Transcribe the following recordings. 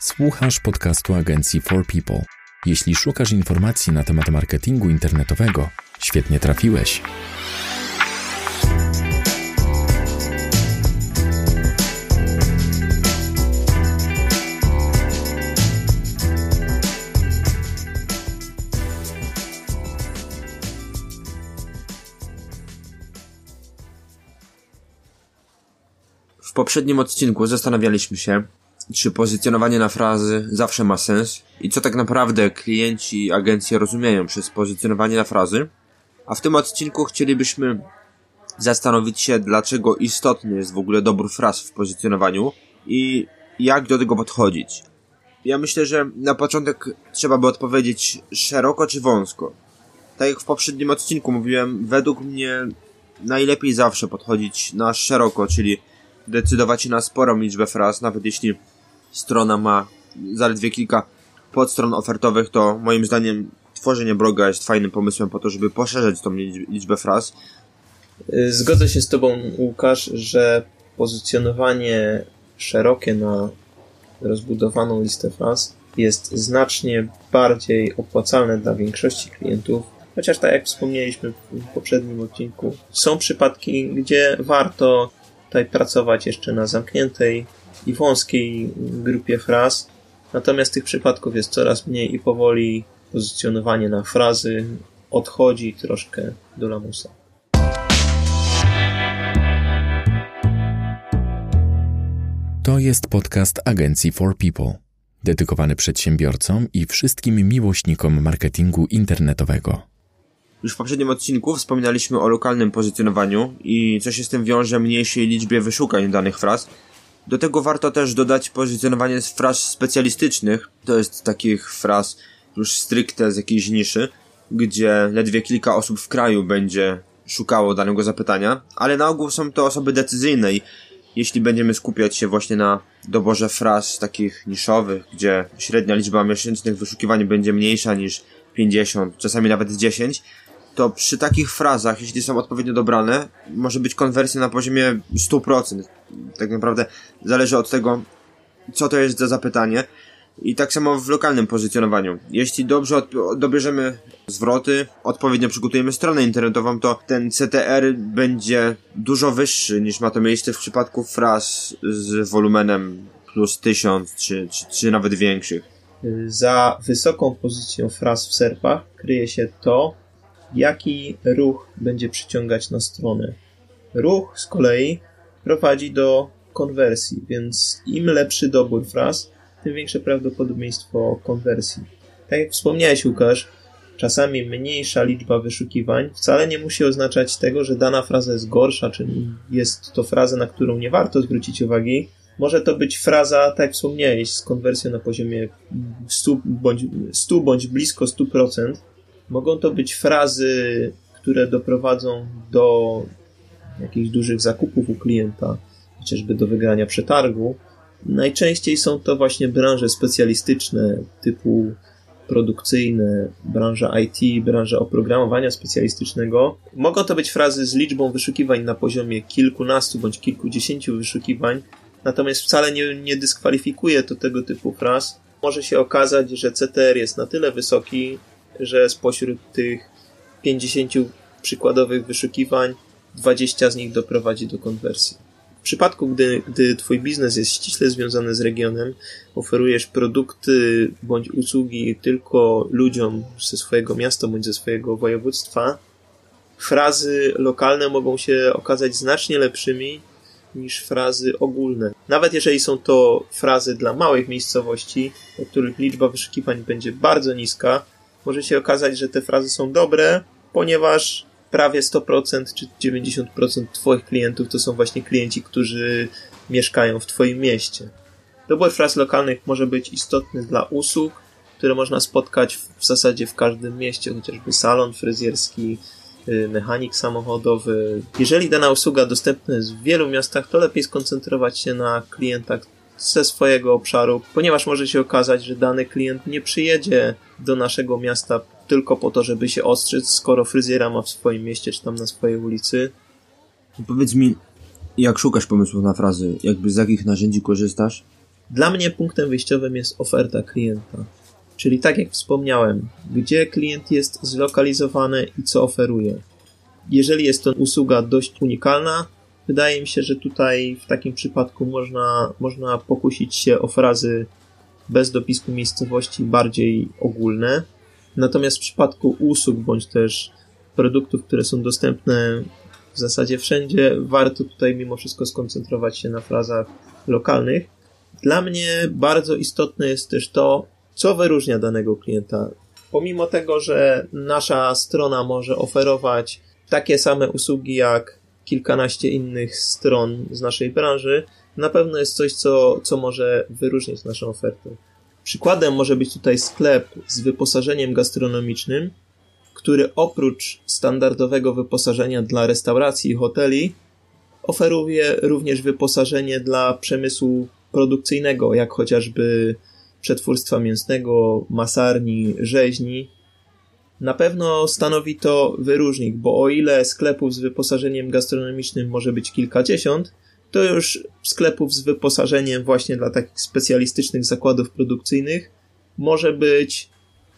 Słuchasz podcastu agencji For People. Jeśli szukasz informacji na temat marketingu internetowego, świetnie trafiłeś. W poprzednim odcinku zastanawialiśmy się, czy pozycjonowanie na frazy zawsze ma sens i co tak naprawdę klienci i agencje rozumieją przez pozycjonowanie na frazy. A w tym odcinku chcielibyśmy zastanowić się, dlaczego istotny jest w ogóle dobór fraz w pozycjonowaniu i jak do tego podchodzić. Ja myślę, że na początek trzeba by odpowiedzieć szeroko czy wąsko. Tak jak w poprzednim odcinku mówiłem, według mnie najlepiej zawsze podchodzić na szeroko, czyli decydować na sporą liczbę fraz, nawet jeśli strona ma zaledwie kilka podstron ofertowych, to moim zdaniem tworzenie bloga jest fajnym pomysłem po to, żeby poszerzać tą liczbę fraz. Y, zgodzę się z Tobą, Łukasz, że pozycjonowanie szerokie na rozbudowaną listę fraz jest znacznie bardziej opłacalne dla większości klientów. Chociaż tak jak wspomnieliśmy w poprzednim odcinku, są przypadki, gdzie warto tutaj pracować jeszcze na zamkniętej i wąskiej grupie fraz. Natomiast tych przypadków jest coraz mniej i powoli pozycjonowanie na frazy odchodzi troszkę do lamusa. To jest podcast agencji For People, dedykowany przedsiębiorcom i wszystkim miłośnikom marketingu internetowego. Już w poprzednim odcinku wspominaliśmy o lokalnym pozycjonowaniu i co się z tym wiąże mniejszej liczbie wyszukań danych fraz. Do tego warto też dodać pozycjonowanie fraz specjalistycznych. To jest takich fraz już stricte z jakiejś niszy, gdzie ledwie kilka osób w kraju będzie szukało danego zapytania, ale na ogół są to osoby decyzyjne i jeśli będziemy skupiać się właśnie na doborze fraz takich niszowych, gdzie średnia liczba miesięcznych wyszukiwań będzie mniejsza niż 50, czasami nawet 10, to przy takich frazach, jeśli są odpowiednio dobrane, może być konwersja na poziomie 100%. Tak naprawdę zależy od tego, co to jest za zapytanie. I tak samo w lokalnym pozycjonowaniu. Jeśli dobrze dobierzemy zwroty, odpowiednio przygotujemy stronę internetową, to ten CTR będzie dużo wyższy niż ma to miejsce w przypadku fraz z wolumenem plus 1000 czy, czy, czy nawet większych. Za wysoką pozycją fraz w serpach kryje się to, jaki ruch będzie przyciągać na stronę. Ruch z kolei prowadzi do konwersji, więc im lepszy dobór fraz, tym większe prawdopodobieństwo konwersji. Tak jak wspomniałeś, Łukasz, czasami mniejsza liczba wyszukiwań wcale nie musi oznaczać tego, że dana fraza jest gorsza, czy jest to fraza, na którą nie warto zwrócić uwagi. Może to być fraza, tak jak wspomniałeś, z konwersją na poziomie 100 bądź, 100 bądź blisko 100%, Mogą to być frazy, które doprowadzą do jakichś dużych zakupów u klienta, chociażby do wygrania przetargu. Najczęściej są to właśnie branże specjalistyczne typu produkcyjne, branża IT, branża oprogramowania specjalistycznego. Mogą to być frazy z liczbą wyszukiwań na poziomie kilkunastu bądź kilkudziesięciu wyszukiwań, natomiast wcale nie, nie dyskkwalifikuje to tego typu fraz. Może się okazać, że CTR jest na tyle wysoki, że spośród tych 50 przykładowych wyszukiwań 20 z nich doprowadzi do konwersji. W przypadku, gdy, gdy Twój biznes jest ściśle związany z regionem, oferujesz produkty bądź usługi tylko ludziom ze swojego miasta bądź ze swojego województwa, frazy lokalne mogą się okazać znacznie lepszymi niż frazy ogólne. Nawet jeżeli są to frazy dla małych miejscowości, o których liczba wyszukiwań będzie bardzo niska, może się okazać, że te frazy są dobre, ponieważ prawie 100% czy 90% Twoich klientów to są właśnie klienci, którzy mieszkają w Twoim mieście. Dobór fraz lokalnych może być istotny dla usług, które można spotkać w zasadzie w każdym mieście, chociażby salon fryzjerski, y, mechanik samochodowy. Jeżeli dana usługa dostępna jest w wielu miastach, to lepiej skoncentrować się na klientach ze swojego obszaru, ponieważ może się okazać, że dany klient nie przyjedzie do naszego miasta tylko po to, żeby się ostrzyc, skoro fryzjera ma w swoim mieście czy tam na swojej ulicy. Powiedz mi, jak szukasz pomysłów na frazy? Jakby z jakich narzędzi korzystasz? Dla mnie punktem wyjściowym jest oferta klienta. Czyli tak jak wspomniałem, gdzie klient jest zlokalizowany i co oferuje. Jeżeli jest to usługa dość unikalna, wydaje mi się, że tutaj w takim przypadku można, można pokusić się o frazy bez dopisku miejscowości bardziej ogólne. Natomiast w przypadku usług bądź też produktów, które są dostępne w zasadzie wszędzie, warto tutaj mimo wszystko skoncentrować się na frazach lokalnych. Dla mnie bardzo istotne jest też to, co wyróżnia danego klienta. Pomimo tego, że nasza strona może oferować takie same usługi jak kilkanaście innych stron z naszej branży, na pewno jest coś, co, co może wyróżnić naszą ofertę. Przykładem może być tutaj sklep z wyposażeniem gastronomicznym, który oprócz standardowego wyposażenia dla restauracji i hoteli, oferuje również wyposażenie dla przemysłu produkcyjnego, jak chociażby przetwórstwa mięsnego, masarni, rzeźni. Na pewno stanowi to wyróżnik, bo o ile sklepów z wyposażeniem gastronomicznym może być kilkadziesiąt, to już sklepów z wyposażeniem właśnie dla takich specjalistycznych zakładów produkcyjnych może być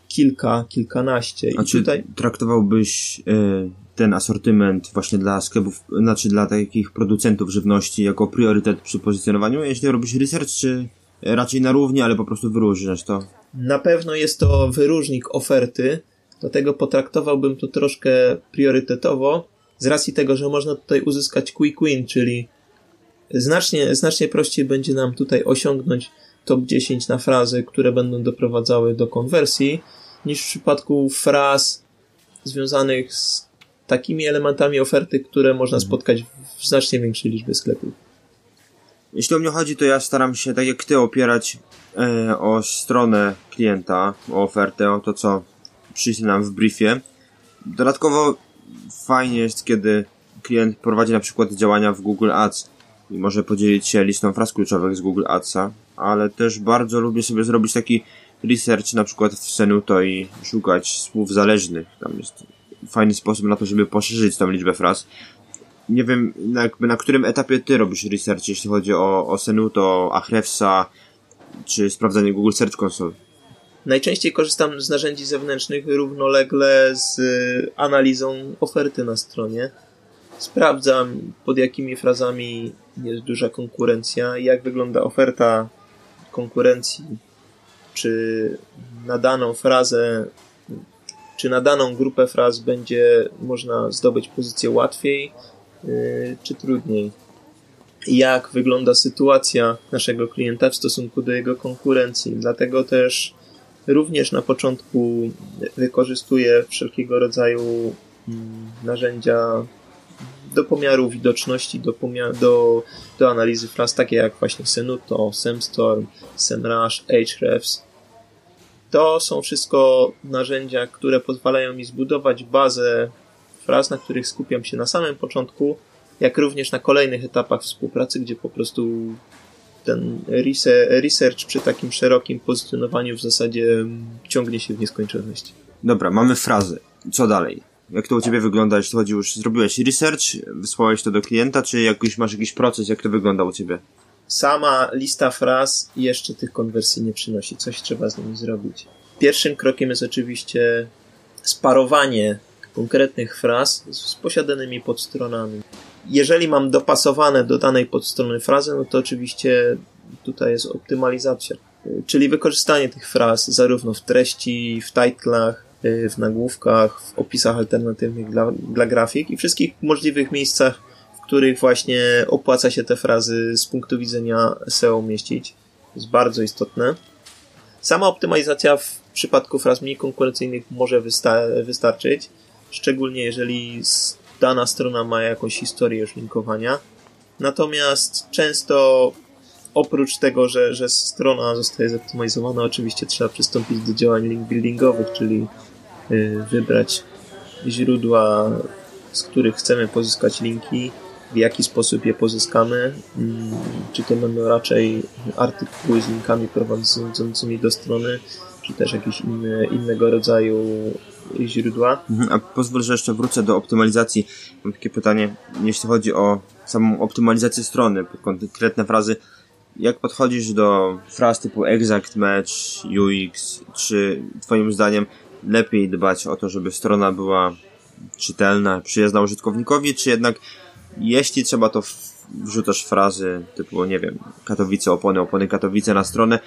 kilka, kilkanaście. I A czy tutaj... traktowałbyś y, ten asortyment właśnie dla sklepów, znaczy dla takich producentów żywności jako priorytet przy pozycjonowaniu, jeśli robisz research, czy raczej na równi, ale po prostu wyróżniasz to? Na pewno jest to wyróżnik oferty, dlatego potraktowałbym to troszkę priorytetowo, z racji tego, że można tutaj uzyskać quick win, czyli znacznie, znacznie prościej będzie nam tutaj osiągnąć top 10 na frazy, które będą doprowadzały do konwersji, niż w przypadku fraz związanych z takimi elementami oferty, które można mhm. spotkać w znacznie większej liczbie sklepów. Jeśli o mnie chodzi, to ja staram się, tak jak ty, opierać e, o stronę klienta, o ofertę, o to, co przyjdzie nam w briefie. Dodatkowo fajnie jest, kiedy klient prowadzi na przykład działania w Google Ads i może podzielić się listą fraz kluczowych z Google Adsa, ale też bardzo lubię sobie zrobić taki research na przykład w Senuto i szukać słów zależnych. Tam jest fajny sposób na to, żeby poszerzyć tą liczbę fraz. Nie wiem, jakby na którym etapie ty robisz research, jeśli chodzi o, o Senuto, Ahrefsa, czy sprawdzanie Google Search Console? Najczęściej korzystam z narzędzi zewnętrznych równolegle z y, analizą oferty na stronie. Sprawdzam, pod jakimi frazami jest duża konkurencja, jak wygląda oferta konkurencji, czy na daną frazę czy na daną grupę fraz będzie można zdobyć pozycję łatwiej, yy, czy trudniej. Jak wygląda sytuacja naszego klienta w stosunku do jego konkurencji. Dlatego też również na początku wykorzystuję wszelkiego rodzaju mm, narzędzia do pomiaru widoczności, do, do, do analizy fraz, takie jak właśnie Senuto, Semstorm, Semrush, Ahrefs, to są wszystko narzędzia, które pozwalają mi zbudować bazę fraz, na których skupiam się na samym początku, jak również na kolejnych etapach współpracy, gdzie po prostu ten research przy takim szerokim pozycjonowaniu w zasadzie ciągnie się w nieskończoność. Dobra, mamy frazy. Co dalej? Jak to u Ciebie wygląda, jeśli chodzi już, zrobiłeś research, wysłałeś to do klienta, czy jakiś, masz jakiś proces, jak to wygląda u Ciebie? sama lista fraz jeszcze tych konwersji nie przynosi. Coś trzeba z nimi zrobić. Pierwszym krokiem jest oczywiście sparowanie konkretnych fraz z posiadanymi podstronami. Jeżeli mam dopasowane do danej podstrony frazy, no to oczywiście tutaj jest optymalizacja, czyli wykorzystanie tych fraz zarówno w treści, w titlach, w nagłówkach, w opisach alternatywnych dla, dla grafik i wszystkich możliwych miejscach, których właśnie opłaca się te frazy z punktu widzenia SEO umieścić. To jest bardzo istotne. Sama optymalizacja w przypadku fraz mniej konkurencyjnych może wysta- wystarczyć, szczególnie jeżeli dana strona ma jakąś historię już linkowania. Natomiast często oprócz tego, że, że strona zostaje zoptymalizowana, oczywiście trzeba przystąpić do działań link buildingowych, czyli wybrać źródła, z których chcemy pozyskać linki, w jaki sposób je pozyskamy, mm, czy to będą raczej artykuły z linkami prowadzącymi do strony, czy też jakieś inne, innego rodzaju źródła. Mhm, a pozwól, że jeszcze wrócę do optymalizacji. Mam takie pytanie, jeśli chodzi o samą optymalizację strony, konkretne frazy. jak podchodzisz do fraz typu exact match, UX, czy twoim zdaniem lepiej dbać o to, żeby strona była czytelna, przyjazna użytkownikowi, czy jednak jeśli trzeba to wrzucasz frazy typu, nie wiem, Katowice, opony, opony Katowice na stronę.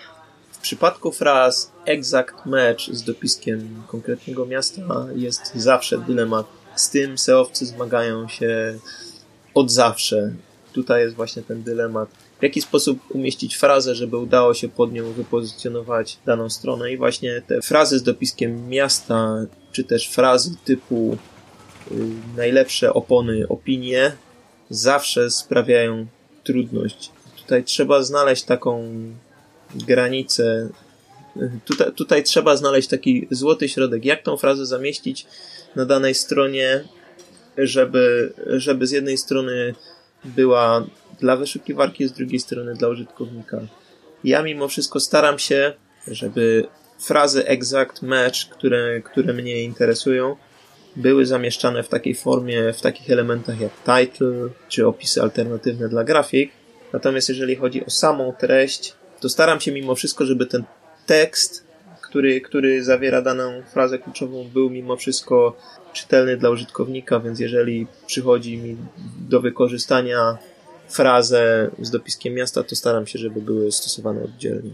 W przypadku fraz exact match z dopiskiem konkretnego miasta jest zawsze dylemat. Z tym seowcy zmagają się od zawsze. Tutaj jest właśnie ten dylemat. W jaki sposób umieścić frazę, żeby udało się pod nią wypozycjonować daną stronę i właśnie te frazy z dopiskiem miasta, czy też frazy typu y, najlepsze opony, opinie, zawsze sprawiają trudność. Tutaj trzeba znaleźć taką granicę. Tutaj, tutaj trzeba znaleźć taki złoty środek. Jak tą frazę zamieścić na danej stronie, żeby, żeby z jednej strony była dla wyszukiwarki, z drugiej strony dla użytkownika. Ja mimo wszystko staram się, żeby frazy exact match, które, które mnie interesują, były zamieszczane w takiej formie, w takich elementach jak title, czy opisy alternatywne dla grafik. Natomiast jeżeli chodzi o samą treść, to staram się mimo wszystko, żeby ten tekst, który, który zawiera daną frazę kluczową, był mimo wszystko czytelny dla użytkownika, więc jeżeli przychodzi mi do wykorzystania frazę z dopiskiem miasta, to staram się, żeby były stosowane oddzielnie.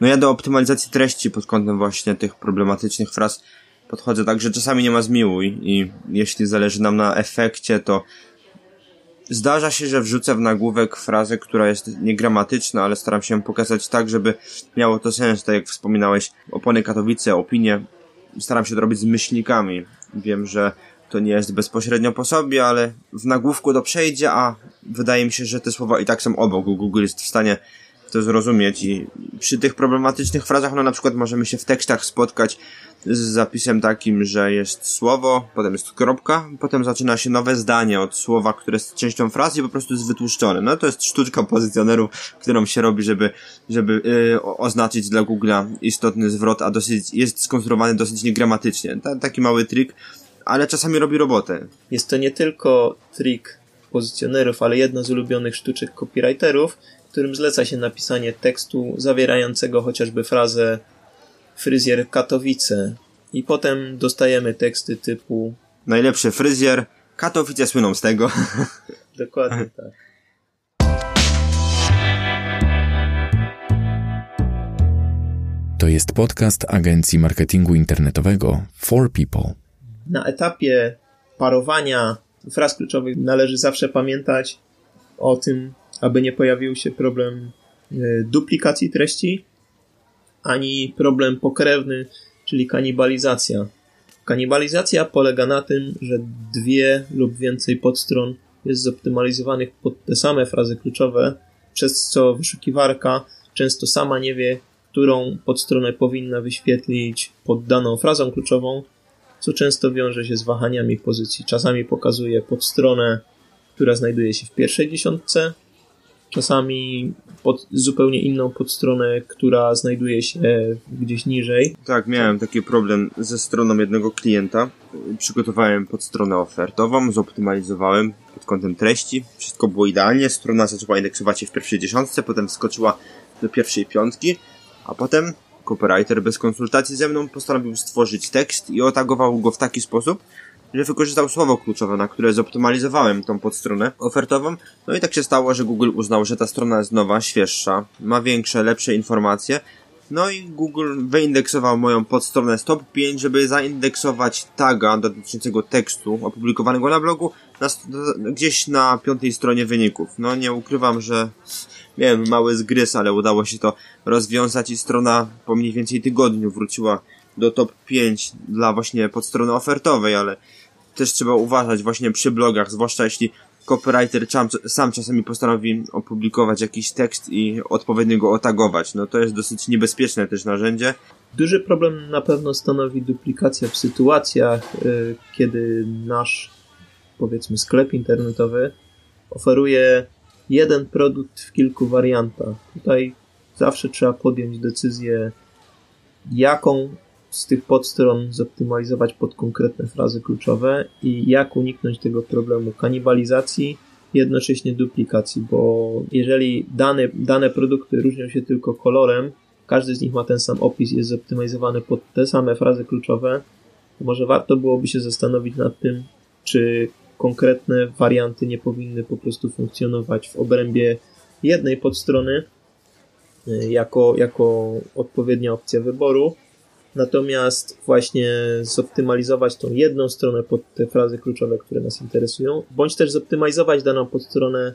No ja do optymalizacji treści pod kątem właśnie tych problematycznych fraz podchodzę tak, że czasami nie ma zmiłuj i jeśli zależy nam na efekcie, to zdarza się, że wrzucę w nagłówek frazę, która jest niegramatyczna, ale staram się pokazać tak, żeby miało to sens, tak jak wspominałeś, opony Katowice, opinie, staram się to robić z myślnikami. Wiem, że to nie jest bezpośrednio po sobie, ale w nagłówku to przejdzie, a wydaje mi się, że te słowa i tak są obok. Google jest w stanie to zrozumieć i przy tych problematycznych frazach, no na przykład możemy się w tekstach spotkać z zapisem takim, że jest słowo, potem jest kropka, potem zaczyna się nowe zdanie od słowa, które jest częścią frazy i po prostu jest wytłuszczone. No to jest sztuczka pozycjonerów, którą się robi, żeby, żeby yy, oznaczyć dla Google'a istotny zwrot, a dosyć, jest skonstruowany dosyć niegramatycznie. Ta, taki mały trik, ale czasami robi robotę. Jest to nie tylko trik pozycjonerów, ale jedna z ulubionych sztuczek copywriterów, którym zleca się napisanie tekstu zawierającego chociażby frazę fryzjer Katowice i potem dostajemy teksty typu Najlepszy fryzjer, Katowice słyną z tego. Dokładnie tak. To jest podcast agencji marketingu internetowego For People. Na etapie parowania fraz kluczowych należy zawsze pamiętać o tym, aby nie pojawił się problem e, duplikacji treści, ani problem pokrewny, czyli kanibalizacja. Kanibalizacja polega na tym, że dwie lub więcej podstron jest zoptymalizowanych pod te same frazy kluczowe, przez co wyszukiwarka często sama nie wie, którą podstronę powinna wyświetlić pod daną frazą kluczową, co często wiąże się z wahaniami pozycji. Czasami pokazuje podstronę, która znajduje się w pierwszej dziesiątce, czasami pod zupełnie inną podstronę, która znajduje się gdzieś niżej. Tak, miałem taki problem ze stroną jednego klienta. Przygotowałem podstronę ofertową, zoptymalizowałem pod kątem treści. Wszystko było idealnie. Strona zaczęła indeksować się w pierwszej dziesiątce, potem skoczyła do pierwszej piątki, a potem copywriter bez konsultacji ze mną postanowił stworzyć tekst i otagował go w taki sposób, że wykorzystał słowo kluczowe, na które zoptymalizowałem tą podstronę ofertową. No i tak się stało, że Google uznał, że ta strona jest nowa, świeższa, ma większe, lepsze informacje. No i Google wyindeksował moją podstronę z top 5, żeby zaindeksować taga dotyczącego tekstu opublikowanego na blogu na, gdzieś na piątej stronie wyników. No nie ukrywam, że miałem mały zgryz, ale udało się to rozwiązać i strona po mniej więcej tygodniu wróciła do top 5 dla właśnie podstrony ofertowej, ale też trzeba uważać właśnie przy blogach, zwłaszcza jeśli copywriter sam czasami postanowi opublikować jakiś tekst i odpowiednio go otagować. No to jest dosyć niebezpieczne też narzędzie. Duży problem na pewno stanowi duplikacja w sytuacjach, y, kiedy nasz powiedzmy sklep internetowy oferuje jeden produkt w kilku wariantach. Tutaj zawsze trzeba podjąć decyzję, jaką z tych podstron zoptymalizować pod konkretne frazy kluczowe i jak uniknąć tego problemu kanibalizacji jednocześnie duplikacji, bo jeżeli dane, dane produkty różnią się tylko kolorem, każdy z nich ma ten sam opis, jest zoptymalizowany pod te same frazy kluczowe, to może warto byłoby się zastanowić nad tym, czy konkretne warianty nie powinny po prostu funkcjonować w obrębie jednej podstrony y, jako, jako odpowiednia opcja wyboru, natomiast właśnie zoptymalizować tą jedną stronę pod te frazy kluczowe, które nas interesują, bądź też zoptymalizować daną podstronę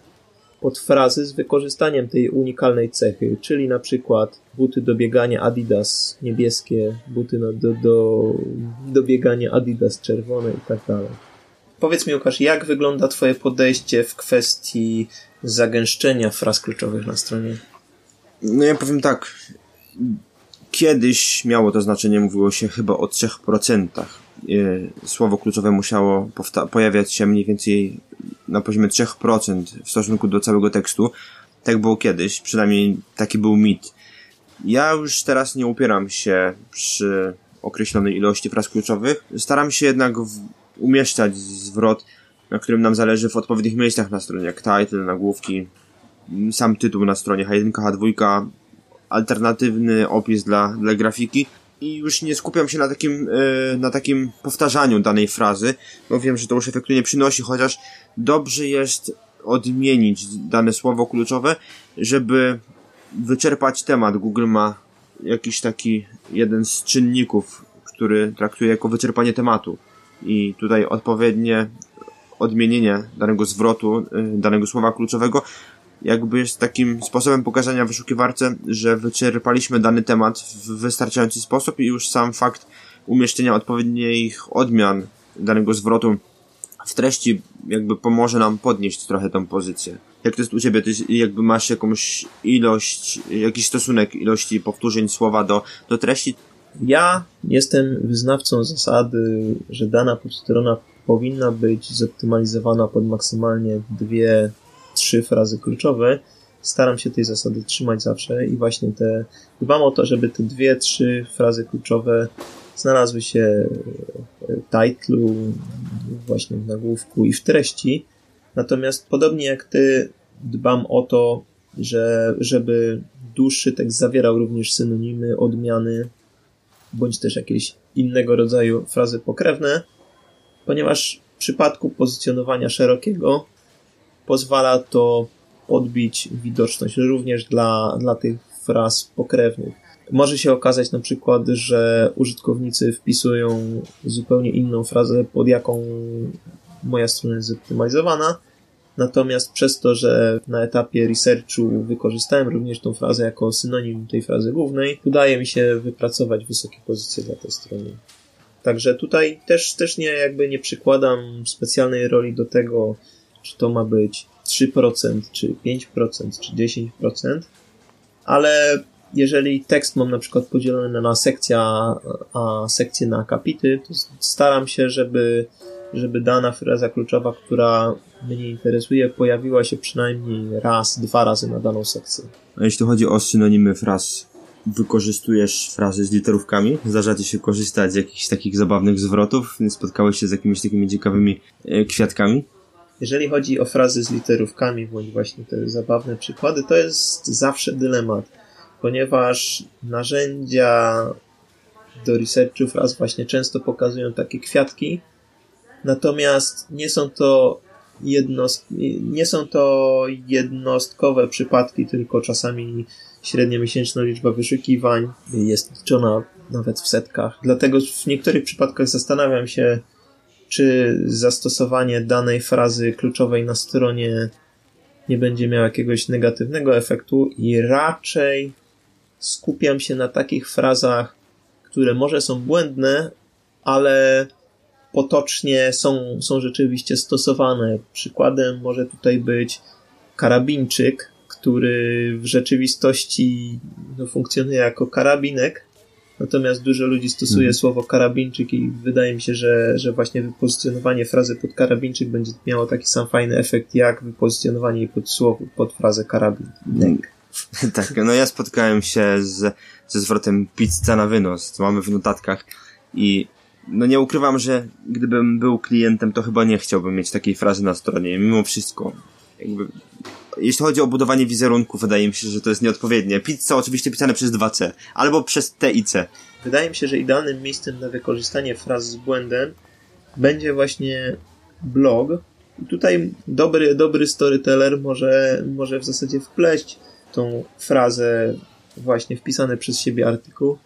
pod frazy z wykorzystaniem tej unikalnej cechy, czyli na przykład buty do biegania Adidas niebieskie, buty do, do, do biegania Adidas czerwone i tak dalej. Powiedz mi, Łukasz, jak wygląda Twoje podejście w kwestii zagęszczenia fraz kluczowych na stronie? No ja powiem tak. Kiedyś miało to znaczenie, mówiło się chyba o 3%. E, słowo kluczowe musiało pojawiać się mniej więcej na poziomie 3% w stosunku do całego tekstu. Tak było kiedyś, przynajmniej taki był mit. Ja już teraz nie upieram się przy określonej ilości fraz kluczowych. Staram się jednak umieszczać zwrot, na którym nam zależy w odpowiednich miejscach na stronie, jak title, nagłówki, sam tytuł na stronie H1, H2, alternatywny opis dla, dla grafiki i już nie skupiam się na takim, yy, na takim powtarzaniu danej frazy, bo wiem, że to już efektu nie przynosi, chociaż dobrze jest odmienić dane słowo kluczowe, żeby wyczerpać temat. Google ma jakiś taki jeden z czynników, który traktuje jako wyczerpanie tematu i tutaj odpowiednie odmienienie danego zwrotu, y, danego słowa kluczowego jakby jest takim sposobem pokazania wyszukiwarce, że wyczerpaliśmy dany temat w wystarczający sposób i już sam fakt umieszczenia odpowiednich odmian danego zwrotu w treści jakby pomoże nam podnieść trochę tą pozycję. Jak to jest u Ciebie? Ty jakby masz jakąś ilość, jakiś stosunek ilości powtórzeń słowa do, do treści? Ja jestem wyznawcą zasady, że dana podstrona powinna być zoptymalizowana pod maksymalnie dwie, trzy frazy kluczowe. Staram się tej zasady trzymać zawsze i właśnie te, dbam o to, żeby te dwie, trzy frazy kluczowe znalazły się w titlu, właśnie w nagłówku i w treści. Natomiast podobnie jak ty, dbam o to, że, żeby dłuższy tekst zawierał również synonimy, odmiany, bądź też jakieś innego rodzaju frazy pokrewne, ponieważ w przypadku pozycjonowania szerokiego pozwala to podbić widoczność również dla, dla tych fraz pokrewnych. Może się okazać na przykład, że użytkownicy wpisują zupełnie inną frazę, pod jaką moja strona jest zoptymalizowana, Natomiast przez to, że na etapie researchu wykorzystałem również tą frazę jako synonim tej frazy głównej, udaje mi się wypracować wysokie pozycje dla tej strony. Także tutaj też, też nie, jakby nie przykładam specjalnej roli do tego, czy to ma być 3%, czy 5%, czy 10%, ale jeżeli tekst mam na przykład podzielony na sekcję, a sekcję na akapity, to staram się, żeby żeby dana fraza kluczowa, która mnie interesuje, pojawiła się przynajmniej raz, dwa razy na daną sekcję. A jeśli chodzi o synonimy fraz, wykorzystujesz frazy z literówkami? Zdarza ci się korzystać z jakichś takich zabawnych zwrotów? Spotkałeś się z jakimiś takimi ciekawymi e, kwiatkami? Jeżeli chodzi o frazy z literówkami, bądź właśnie te zabawne przykłady, to jest zawsze dylemat, ponieważ narzędzia do researchu fraz właśnie często pokazują takie kwiatki, Natomiast nie są to jednost, nie są to jednostkowe przypadki, tylko czasami średnia miesięczna liczba wyszukiwań jest liczona nawet w setkach. Dlatego w niektórych przypadkach zastanawiam się, czy zastosowanie danej frazy kluczowej na stronie nie będzie miało jakiegoś negatywnego efektu i raczej skupiam się na takich frazach, które może są błędne, ale potocznie są, są rzeczywiście stosowane. Przykładem może tutaj być karabinczyk, który w rzeczywistości no, funkcjonuje jako karabinek, natomiast dużo ludzi stosuje mhm. słowo karabinczyk i wydaje mi się, że, że właśnie wypozycjonowanie frazy pod karabinczyk będzie miało taki sam fajny efekt, jak wypozycjonowanie jej pod słowo, pod frazę karabinek. tak, no ja spotkałem się z, ze zwrotem pizza na wynos, co mamy w notatkach i no nie ukrywam, że gdybym był klientem, to chyba nie chciałbym mieć takiej frazy na stronie, mimo wszystko. jakby, jeśli chodzi o budowanie wizerunku, wydaje mi się, że to jest nieodpowiednie. Pizza oczywiście pisane przez 2C, albo przez T i C. Wydaje mi się, że idealnym miejscem na wykorzystanie fraz z błędem będzie właśnie blog. I tutaj dobry, dobry storyteller może, może w zasadzie wpleść tą frazę właśnie wpisany przez siebie artykuł,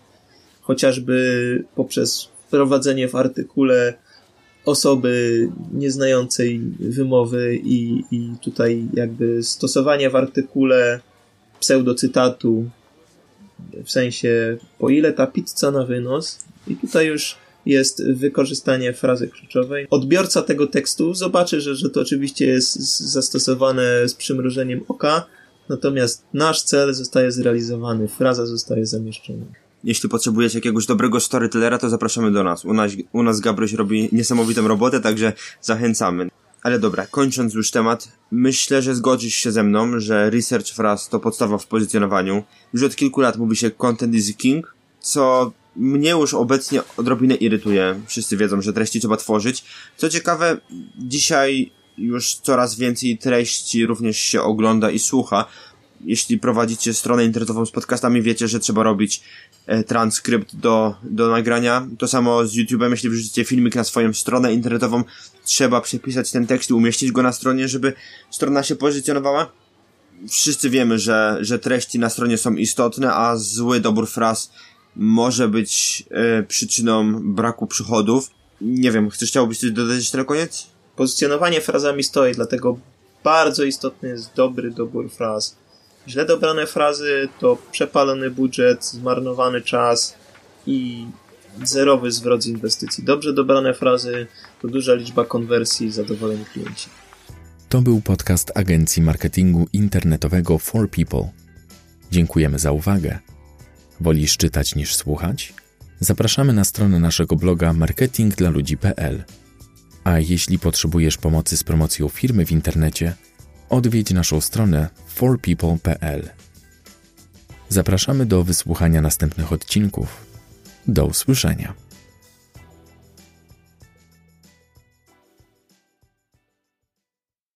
chociażby poprzez wprowadzenie w artykule osoby nieznającej wymowy i, i tutaj jakby stosowanie w artykule pseudocytatu w sensie po ile ta pizza na wynos i tutaj już jest wykorzystanie frazy kluczowej. Odbiorca tego tekstu zobaczy, że, że to oczywiście jest zastosowane z przymrużeniem oka, natomiast nasz cel zostaje zrealizowany, fraza zostaje zamieszczona. Jeśli potrzebujecie jakiegoś dobrego storytellera, to zapraszamy do nas. U nas, u nas Gabryś robi niesamowitą robotę, także zachęcamy. Ale dobra, kończąc już temat, myślę, że zgodzisz się ze mną, że research fraz to podstawa w pozycjonowaniu. Już od kilku lat mówi się content is king, co mnie już obecnie odrobinę irytuje. Wszyscy wiedzą, że treści trzeba tworzyć. Co ciekawe, dzisiaj już coraz więcej treści również się ogląda i słucha. Jeśli prowadzicie stronę internetową z podcastami, wiecie, że trzeba robić e, transkrypt do, do nagrania. To samo z YouTube'em, jeśli wrzucicie filmik na swoją stronę internetową, trzeba przepisać ten tekst i umieścić go na stronie, żeby strona się pozycjonowała. Wszyscy wiemy, że, że treści na stronie są istotne, a zły dobór fraz może być e, przyczyną braku przychodów. Nie wiem, chcesz chciałbyś coś dodać na koniec? Pozycjonowanie frazami stoi, dlatego bardzo istotny jest dobry dobór fraz. Źle dobrane frazy to przepalony budżet, zmarnowany czas i zerowy zwrot z inwestycji. Dobrze dobrane frazy to duża liczba konwersji i zadowoleni klienci. To był podcast agencji marketingu internetowego For People. Dziękujemy za uwagę. Wolisz czytać niż słuchać? Zapraszamy na stronę naszego bloga marketingdlaludzi.pl. A jeśli potrzebujesz pomocy z promocją firmy w internecie, odwiedź naszą stronę forpeople.pl. Zapraszamy do wysłuchania następnych odcinków. Do usłyszenia.